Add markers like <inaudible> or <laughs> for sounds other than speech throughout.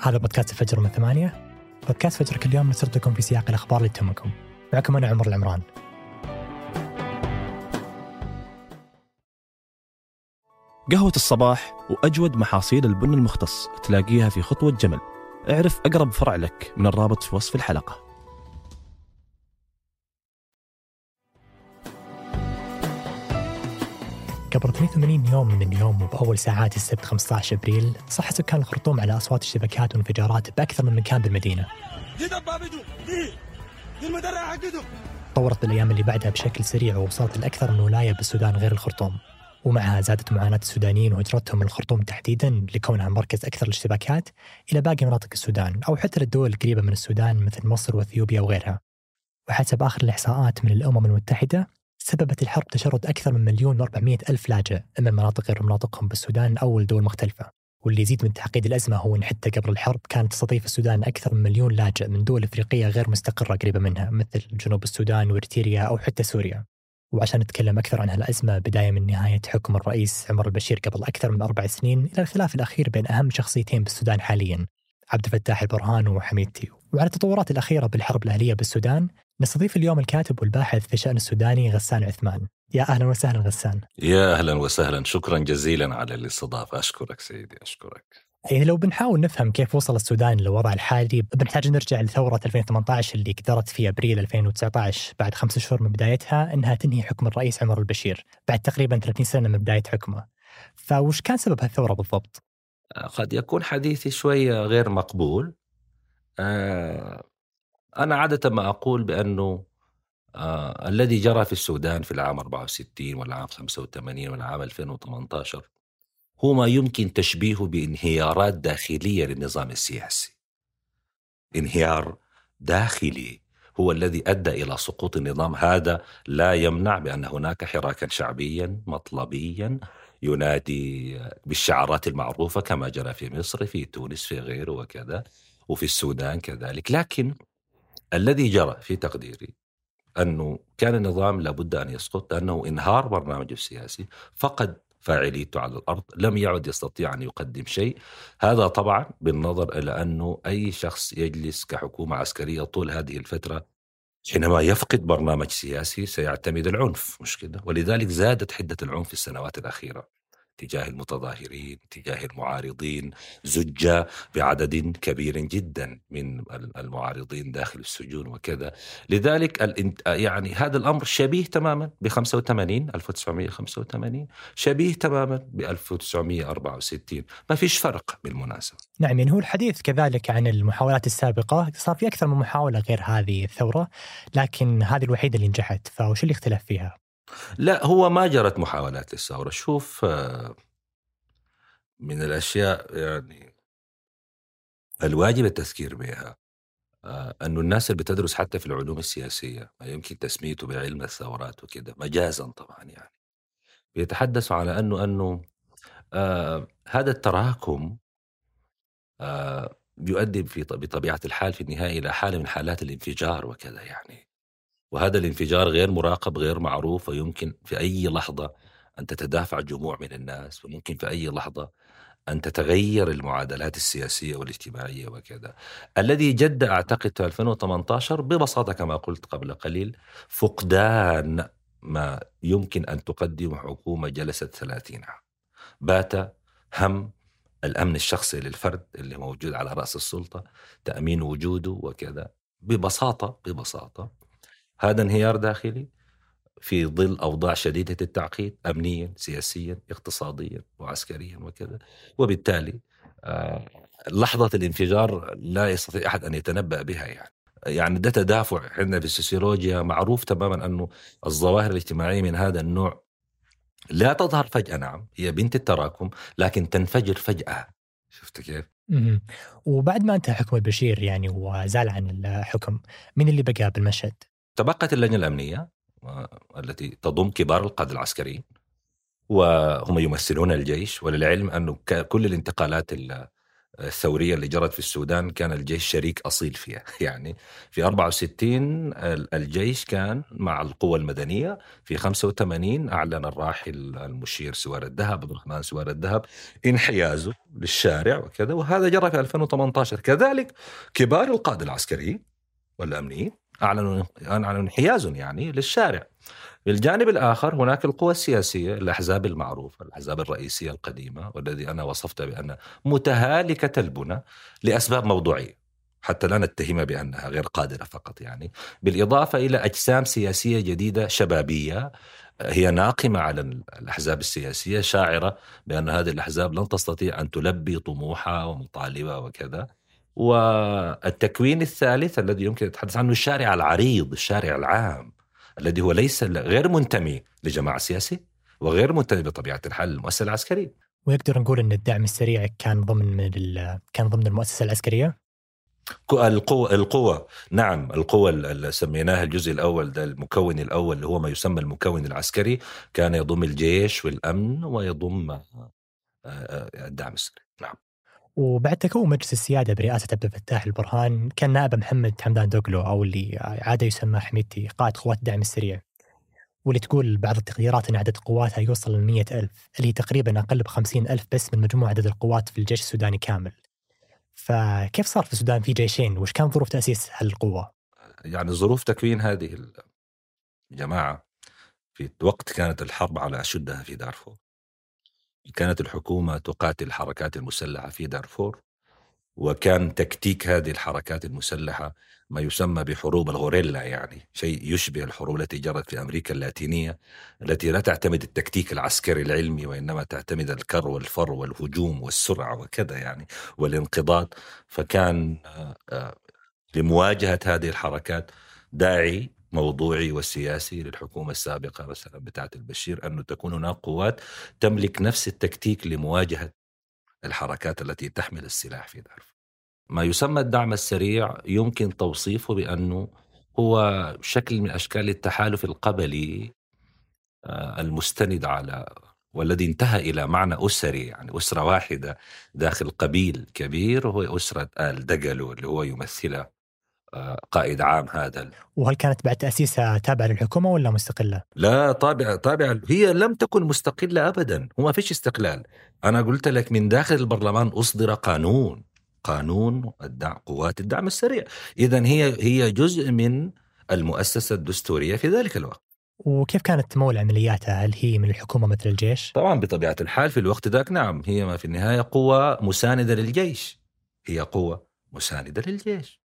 هذا بودكاست الفجر من ثمانية. بودكاست فجر كل يوم نسرد لكم في سياق الأخبار اللي تهمكم. معكم أنا عمر العمران. قهوة الصباح وأجود محاصيل البن المختص تلاقيها في خطوة جمل. اعرف أقرب فرع لك من الرابط في وصف الحلقة. قبل 82 يوم من اليوم وبأول ساعات السبت 15 أبريل صح سكان الخرطوم على أصوات اشتباكات وانفجارات بأكثر من مكان بالمدينة. طورت بالأيام اللي بعدها بشكل سريع ووصلت لأكثر من ولاية بالسودان غير الخرطوم. ومعها زادت معاناة السودانيين وهجرتهم من الخرطوم تحديدا لكونها مركز أكثر الاشتباكات إلى باقي مناطق السودان أو حتى للدول القريبة من السودان مثل مصر وأثيوبيا وغيرها. وحسب آخر الإحصاءات من الأمم المتحدة سببت الحرب تشرد أكثر من مليون وأربعمائة ألف لاجئ من مناطق غير مناطقهم بالسودان أو الدول مختلفة. واللي يزيد من تعقيد الأزمة هو أن حتى قبل الحرب كانت تستضيف السودان أكثر من مليون لاجئ من دول أفريقية غير مستقرة قريبة منها مثل جنوب السودان وإريتريا أو حتى سوريا. وعشان نتكلم أكثر عن هالأزمة بداية من نهاية حكم الرئيس عمر البشير قبل أكثر من أربع سنين إلى الخلاف الأخير بين أهم شخصيتين بالسودان حاليا عبد الفتاح البرهان وحميد تيو. وعلى التطورات الأخيرة بالحرب الأهلية بالسودان نستضيف اليوم الكاتب والباحث في الشأن السوداني غسان عثمان. يا أهلا وسهلا غسان. يا أهلا وسهلا. شكرا جزيلا على الاستضافة. أشكرك سيدي أشكرك. يعني لو بنحاول نفهم كيف وصل السودان للوضع الحالي بنحتاج نرجع لثورة 2018 اللي قدرت في أبريل 2019 بعد خمس شهور من بدايتها أنها تنهي حكم الرئيس عمر البشير بعد تقريبا 30 سنة من بداية حكمه. فوش كان سبب هالثورة بالضبط؟ قد يكون حديثي شوية غير مقبول. آه أنا عادة ما أقول بأنه آه الذي جرى في السودان في العام 64 والعام 85 والعام 2018 هو ما يمكن تشبيهه بانهيارات داخلية للنظام السياسي. انهيار داخلي هو الذي أدى إلى سقوط النظام هذا لا يمنع بأن هناك حراكا شعبيا مطلبيا ينادي بالشعارات المعروفة كما جرى في مصر في تونس في غيره وكذا وفي السودان كذلك لكن الذي جرى في تقديري أنه كان النظام لابد أن يسقط لأنه إنهار برنامجه السياسي فقد فاعليته على الأرض لم يعد يستطيع أن يقدم شيء. هذا طبعا بالنظر إلى أنه أي شخص يجلس كحكومة عسكرية طول هذه الفترة حينما يفقد برنامج سياسي سيعتمد العنف مش كده؟ ولذلك زادت حدة العنف في السنوات الأخيرة. تجاه المتظاهرين تجاه المعارضين زج بعدد كبير جدا من المعارضين داخل السجون وكذا. لذلك يعني هذا الأمر شبيه تماما ب 85 1985 شبيه تماما ب 1964 ما فيش فرق بالمناسبة. نعم يعني هو الحديث كذلك عن المحاولات السابقة صار في أكثر من محاولة غير هذه الثورة لكن هذه الوحيدة اللي نجحت. فوش اللي اختلف فيها؟ لا هو ما جرت محاولات للثورة شوف من الأشياء يعني الواجب التذكير بها أنه الناس اللي بتدرس حتى في العلوم السياسية يمكن تسميته بعلم الثورات وكذا مجازا طبعا يعني بيتحدثوا على أنه أنه آه هذا التراكم آه يؤدي في بطبيعة الحال في النهاية إلى حالة من حالات الانفجار وكذا يعني. وهذا الانفجار غير مراقب غير معروف ويمكن في أي لحظة أن تتدافع جموع من الناس وممكن في أي لحظة أن تتغير المعادلات السياسية والاجتماعية وكذا. الذي جد أعتقد في 2018 ببساطة كما قلت قبل قليل فقدان ما يمكن أن تقدم حكومة جلست 30 عام. بات هم الأمن الشخصي للفرد اللي موجود على رأس السلطة تأمين وجوده وكذا ببساطة ببساطة هذا انهيار داخلي في ظل أوضاع شديدة التعقيد امنيا سياسيا اقتصاديا وعسكريا وكذا وبالتالي آه، لحظة الانفجار لا يستطيع أحد أن يتنبأ بها يعني يعني ده تدافع إحنا في السوسيولوجيا معروف تماما أنه الظواهر الاجتماعية من هذا النوع لا تظهر فجأة نعم هي بنت التراكم لكن تنفجر فجأة شفت كيف؟ وبعد ما انتهى حكم البشير يعني وزال عن الحكم مين اللي بقى بالمشهد؟ تبقت اللجنة الأمنية التي تضم كبار القادة العسكريين وهم يمثلون الجيش وللعلم أنه كل الانتقالات الثورية اللي جرت في السودان كان الجيش شريك أصيل فيها. <laughs> يعني في 64 الجيش كان مع القوى المدنية في 85 أعلن الراحل المشير سوار الذهب عبد الرحمن سوار الذهب انحيازه للشارع وكذا وهذا جرى في 2018 كذلك كبار القادة العسكريين والأمنيين أعلنوا أعلنوا انحيازهم يعني للشارع. بالجانب الآخر هناك القوى السياسية الأحزاب المعروفة الأحزاب الرئيسية القديمة والذي أنا وصفت بأن متهالكة البنى لأسباب موضوعية حتى لا نتهمها بأنها غير قادرة فقط يعني. بالإضافة إلى أجسام سياسية جديدة شبابية هي ناقمة على الأحزاب السياسية شاعرة بأن هذه الأحزاب لن تستطيع أن تلبي طموحها ومطالبها وكذا. والتكوين الثالث الذي يمكن نتحدث عنه الشارع العريض الشارع العام الذي هو ليس غير منتمي لجماعة سياسية وغير منتمي بطبيعة الحال للمؤسسة العسكرية. ونقدر نقول أن الدعم السريع كان ضمن كان ضمن المؤسسة العسكرية؟ القوة القوة نعم القوة اللي سميناها الجزء الأول ده المكون الأول اللي هو ما يسمى المكون العسكري كان يضم الجيش والأمن ويضم آه، آه، الدعم السريع. نعم. وبعد تكون مجلس السيادة برئاسة عبد الفتاح البرهان كان نائب محمد حمدان دوغلو أو اللي عادة يسمى حميدتي قائد قوات الدعم السريع واللي تقول بعض التقديرات إن عدد قواتها يوصل ل ألف اللي هي تقريبا أقل ب ألف بس من مجموع عدد القوات في الجيش السوداني كامل. فكيف صار في السودان في جيشين؟ وش كان ظروف تأسيس هالقوة؟ يعني ظروف تكوين هذه الجماعه في وقت كانت الحرب على أشدها في دارفور كانت الحكومة تقاتل الحركات المسلحة في دارفور وكان تكتيك هذه الحركات المسلحة ما يسمى بحروب الغوريلا يعني شيء يشبه الحروب التي جرت في أمريكا اللاتينية التي لا تعتمد التكتيك العسكري العلمي وإنما تعتمد الكر والفر والهجوم والسرعة وكذا يعني والانقضاض. فكان آه، آه، لمواجهة هذه الحركات داعي موضوعي وسياسي للحكومة السابقة مثلا بتاعت البشير أنه تكون هناك قوات تملك نفس التكتيك لمواجهة الحركات التي تحمل السلاح في دارفور ما يسمى الدعم السريع يمكن توصيفه بأنه هو شكل من أشكال التحالف القبلي آه، المستند على والذي انتهى إلى معنى أسري يعني أسرة واحدة داخل قبيل كبير وهو أسرة آل دقلو اللي هو يمثلها قائد عام هذا. وهل كانت بعد تأسيسها تابعة للحكومة ولا مستقلة؟ لا طابعة طابعة هي لم تكن مستقلة أبدا. وما فيش استقلال. أنا قلت لك من داخل البرلمان أصدر قانون. قانون الدعم قوات الدعم السريع. إذا هي هي جزء من المؤسسة الدستورية في ذلك الوقت. وكيف كانت تمول عملياتها؟ هل هي من الحكومة مثل الجيش؟ طبعا بطبيعة الحال في الوقت ذاك نعم هي ما في النهاية قوة مساندة للجيش. هي قوة مساندة للجيش.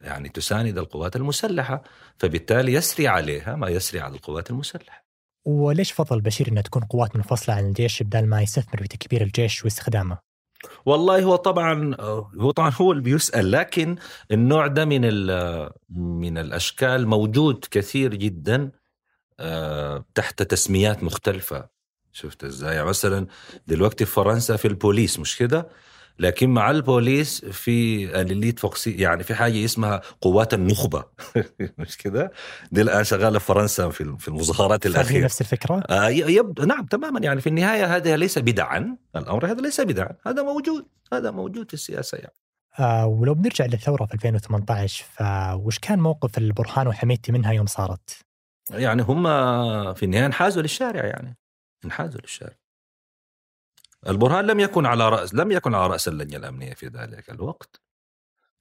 يعني تساند القوات المسلحة فبالتالي يسري عليها ما يسري على القوات المسلحة. وليش فضل بشير أنها تكون قوات منفصلة عن الجيش بدل ما يستثمر في تكبير الجيش واستخدامه؟ والله هو طبعا هو طبعا هو اللي بيسأل لكن النوع ده من من الأشكال موجود كثير جدا آه، تحت تسميات مختلفة. شفت إزاي؟ يعني مثلا دلوقتي في فرنسا في البوليس مش كده؟ لكن مع البوليس في ال elite forces يعني في حاجة اسمها قوات النخبة. <laughs> مش كده؟ دي الآن شغالة في فرنسا في في المظاهرات الأخيرة. نفس الفكرة؟ آه يب... نعم تماما. يعني في النهاية هذا ليس بدعا. الأمر هذا ليس بدعا. هذا موجود. هذا موجود في السياسة يعني. آه ولو بنرجع للثورة في 2018 فوش كان موقف البرهان وحميدتي منها يوم صارت؟ يعني هم في النهاية انحازوا للشارع يعني. انحازوا للشارع. البرهان لم يكن على رأس لم يكن على رأس اللجنة الأمنية في ذلك الوقت.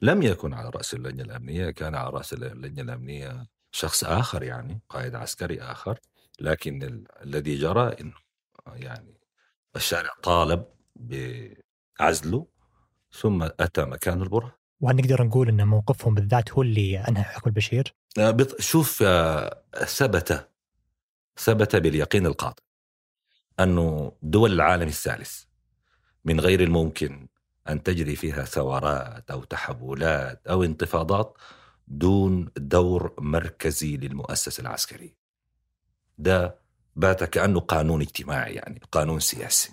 لم يكن على رأس اللجنة الأمنية كان على رأس اللجنة الأمنية شخص آخر يعني قائد عسكري آخر. لكن ال... الذي جرى إنه يعني الشارع طالب بعزله ثم أتى مكان البرهان. وهل نقدر نقول أن موقفهم بالذات هو اللي أنهى حكم البشير؟ آه، شوف آه، ثبت ثبت باليقين القاطع. أنه دول العالم الثالث من غير الممكن أن تجري فيها ثورات أو تحولات أو انتفاضات دون دور مركزي للمؤسسة العسكرية. ده بات كأنه قانون اجتماعي يعني قانون سياسي.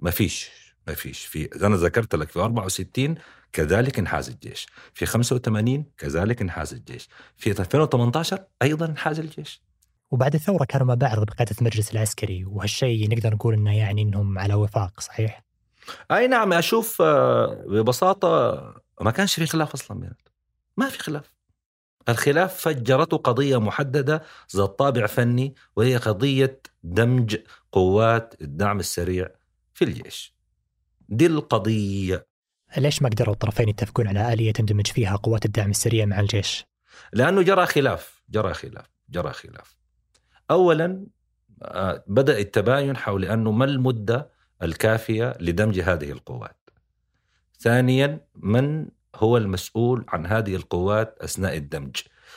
ما فيش ما فيش. في أنا ذكرت لك في 64 كذلك انحاز الجيش. في 85 كذلك انحاز الجيش. في 2018 أيضا انحاز الجيش. وبعد الثورة كانوا مع بعض بقيادة المجلس العسكري وهالشيء نقدر نقول إنه يعني إنهم على وفاق صحيح؟ أي نعم أشوف آه، ببساطة ما كانش في خلاف أصلا بيناتهم. ما في خلاف. الخلاف فجرته قضية محددة ذات طابع فني وهي قضية دمج قوات الدعم السريع في الجيش. دي القضية. ليش ما قدروا الطرفين يتفقون على آلية تندمج فيها قوات الدعم السريع مع الجيش؟ لأنه جرى خلاف جرى خلاف جرى خلاف. اولا آه، بدأ التباين حول أنه ما المدة الكافية لدمج هذه القوات. ثانيا من هو المسؤول عن هذه القوات أثناء الدمج.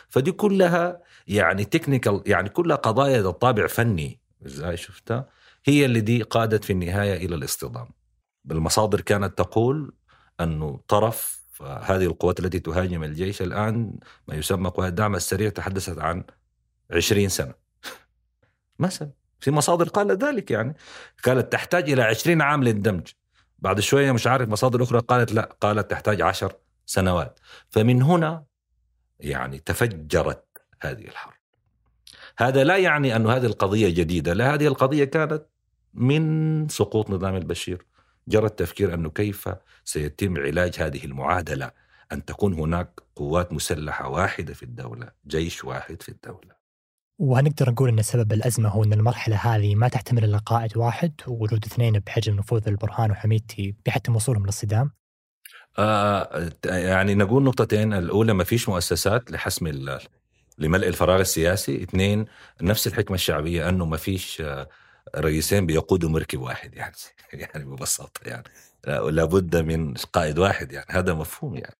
فدي كلها يعني تكنيكال يعني كلها قضايا ذات طابع فني. إزاي شفتها؟ هي اللي دي قادت في النهاية إلى الاصطدام. بالمصادر كانت تقول أنه طرف هذه القوات التي تهاجم الجيش الآن ما يسمى قوات الدعم السريع تحدثت عن 20 سنة. مثلا في مصادر قالت ذلك يعني. قالت تحتاج إلى 20 عام للدمج. بعد شوية مش عارف مصادر أخرى قالت لا قالت تحتاج 10 سنوات. فمن هنا يعني تفجرت هذه الحرب. هذا لا يعني أن هذه القضية جديدة لا هذه القضية كانت من سقوط نظام البشير. جرى التفكير أنه كيف سيتم علاج هذه المعادلة أن تكون هناك قوات مسلحة واحدة في الدولة جيش واحد في الدولة. وهنقدر نقول إن سبب الأزمة هو إن المرحلة هذه ما تحتمل إلا قائد واحد ووجود اثنين بحجم نفوذ البرهان وحميدتي بيحتم وصولهم للصدام؟ آه يعني نقول نقطتين. الأولى ما فيش مؤسسات لحسم لملء الفراغ السياسي. اثنين نفس الحكمة الشعبية أنه ما فيش آه، رئيسين بيقودوا مركب واحد. <laughs> يعني يعني ببساطة يعني. لا- لابد من قائد واحد يعني. هذا مفهوم يعني.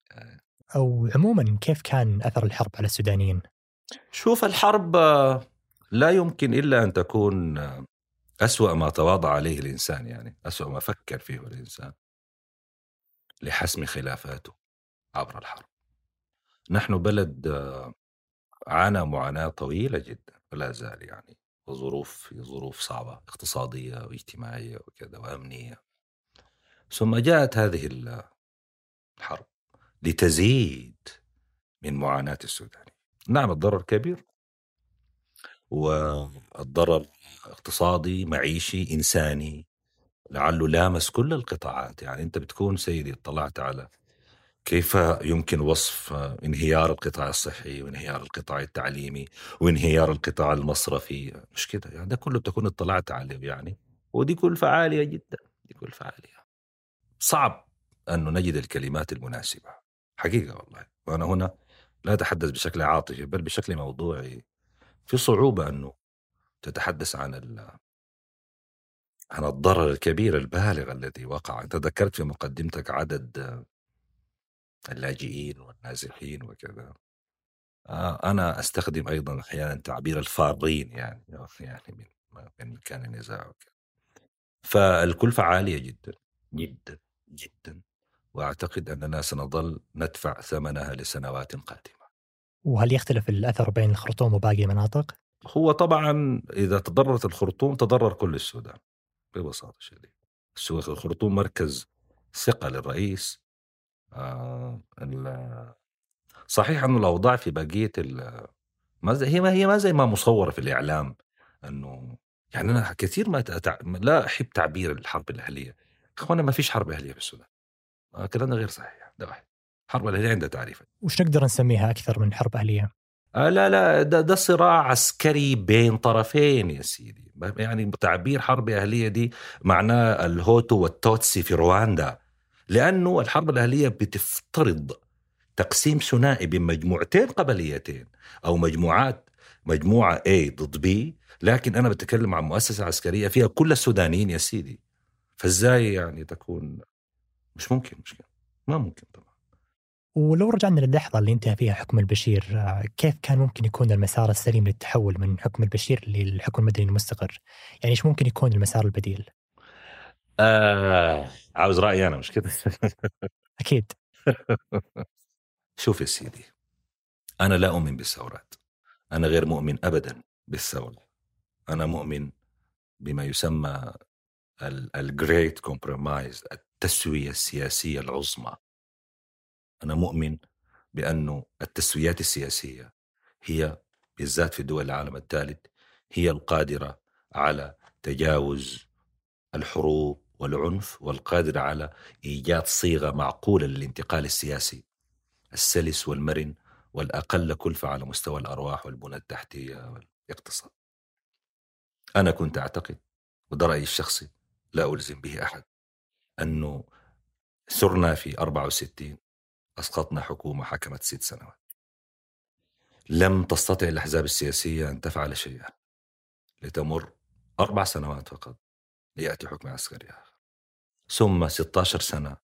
أو عموما كيف كان أثر الحرب على السودانيين؟ شوف الحرب لا يمكن إلا أن تكون أسوأ ما تواضع عليه الإنسان يعني أسوأ ما فكر فيه الإنسان لحسم خلافاته عبر الحرب. نحن بلد عانى معاناة طويلة جدا ولا زال يعني وظروف ظروف صعبة اقتصادية واجتماعية وكذا وأمنية. ثم جاءت هذه ال- الحرب لتزيد من معاناة السودان. نعم الضرر كبير. والضرر اقتصادي معيشي إنساني لعله لامس كل القطاعات. يعني أنت بتكون سيدي اطلعت على كيف يمكن وصف انهيار القطاع الصحي وانهيار القطاع التعليمي وانهيار القطاع المصرفي. مش كده؟ يعني ده كله بتكون اطلعت عليه يعني. ودي كلفة عالية جدا دي كلفة عالية صعب أنه نجد الكلمات المناسبة. حقيقة والله. وأنا هنا لا أتحدث بشكل عاطفي بل بشكل موضوعي. في صعوبة أنه تتحدث عن ال عن الضرر الكبير البالغ الذي وقع. أنت ذكرت في مقدمتك عدد اللاجئين والنازحين وكذا. آه، أنا أستخدم أيضا أحيانا تعبير الفارين يعني <laughs> يعني من مكان النزاع وكذا. فالكلفة عالية جدا جدا جدا. وأعتقد أننا سنظل ندفع ثمنها لسنوات قادمة وهل يختلف الأثر بين الخرطوم وباقي المناطق؟ هو طبعا إذا تضررت الخرطوم تضرر كل السودان ببساطة شديدة السو- الخرطوم مركز ثقة للرئيس آه صحيح أنه الأوضاع في بقية ال- ما زي هي ما هي ما زي ما مصورة في الإعلام أنه يعني أنا كثير ما. لا أحب تعبير الحرب الأهلية أخوانا ما فيش حرب أهلية في السودان آه، الكلام ده غير صحيح. ده واحد. الحرب الأهلية عندها تعريف وش نقدر نسميها أكثر من حرب أهلية؟ آه لا لا ده, ده صراع عسكري بين طرفين يا سيدي. يعني تعبير حرب أهلية دي معناه الهوتو والتوتسي في رواندا. لأنه الحرب الأهلية بتفترض تقسيم ثنائي بين مجموعتين قبليتين أو مجموعات مجموعة A ضد B. لكن أنا بتكلم عن مؤسسة عسكرية فيها كل السودانيين يا سيدي. فإزاي يعني تكون مش ممكن مش كده. ما ممكن طبعا ولو رجعنا للحظه اللي انتهى فيها حكم البشير آه، كيف كان ممكن يكون المسار السليم للتحول من حكم البشير للحكم المدني المستقر؟ يعني إيش ممكن يكون المسار البديل؟ آه عاوز رأيي أنا مش كده <laughs> أكيد <laughs> شوف يا سيدي أنا لا أؤمن بالثورات أنا غير مؤمن أبدا بالثورة أنا مؤمن بما يسمى ال great compromise التسوية السياسية العظمى. أنا مؤمن بأنه التسويات السياسية هي بالذات في دول العالم الثالث هي القادرة على تجاوز الحروب والعنف والقادرة على إيجاد صيغة معقولة للانتقال السياسي. السلس والمرن والأقل كلفة على مستوى الأرواح والبنى التحتية والاقتصاد. أنا كنت أعتقد وده رأيي الشخصي لا ألزم به أحد أنه سرنا في 64 أسقطنا حكومة حكمت ست سنوات. لم تستطع الأحزاب السياسية أن تفعل شيئا لتمر أربع سنوات فقط ليأتي حكم عسكري آخر. ثم 16 سنة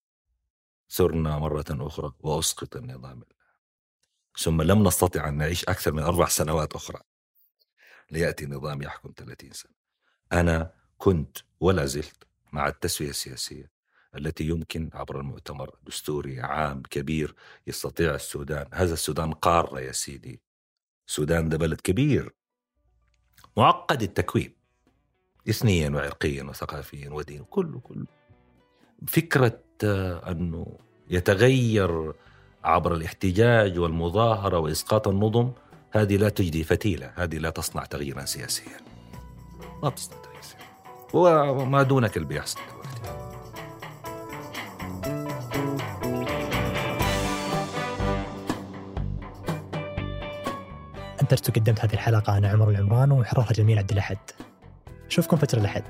سرنا مرة أخرى وأسقط النظام ثم لم نستطع أن نعيش أكثر من أربع سنوات أخرى ليأتي نظام يحكم 30 سنة. أنا كنت ولا زلت مع التسوية السياسية التي يمكن عبر المؤتمر دستوري عام كبير يستطيع السودان. هذا السودان قارة يا سيدي. السودان ده بلد كبير. معقد التكوين. إثنيا وعرقيا وثقافيا ودين كله كله. فكرة أنه يتغير عبر الاحتجاج والمظاهرة وإسقاط النظم هذه لا تجدي فتيلة. هذه لا تصنع تغييرا سياسيا. ما تصنع تغيير وما دونك اللي بيحصل. أنتجت وقدمت هذه الحلقة أنا عمر العمران وحررها جميل عبد الأحد. أشوفكم فترة الأحد.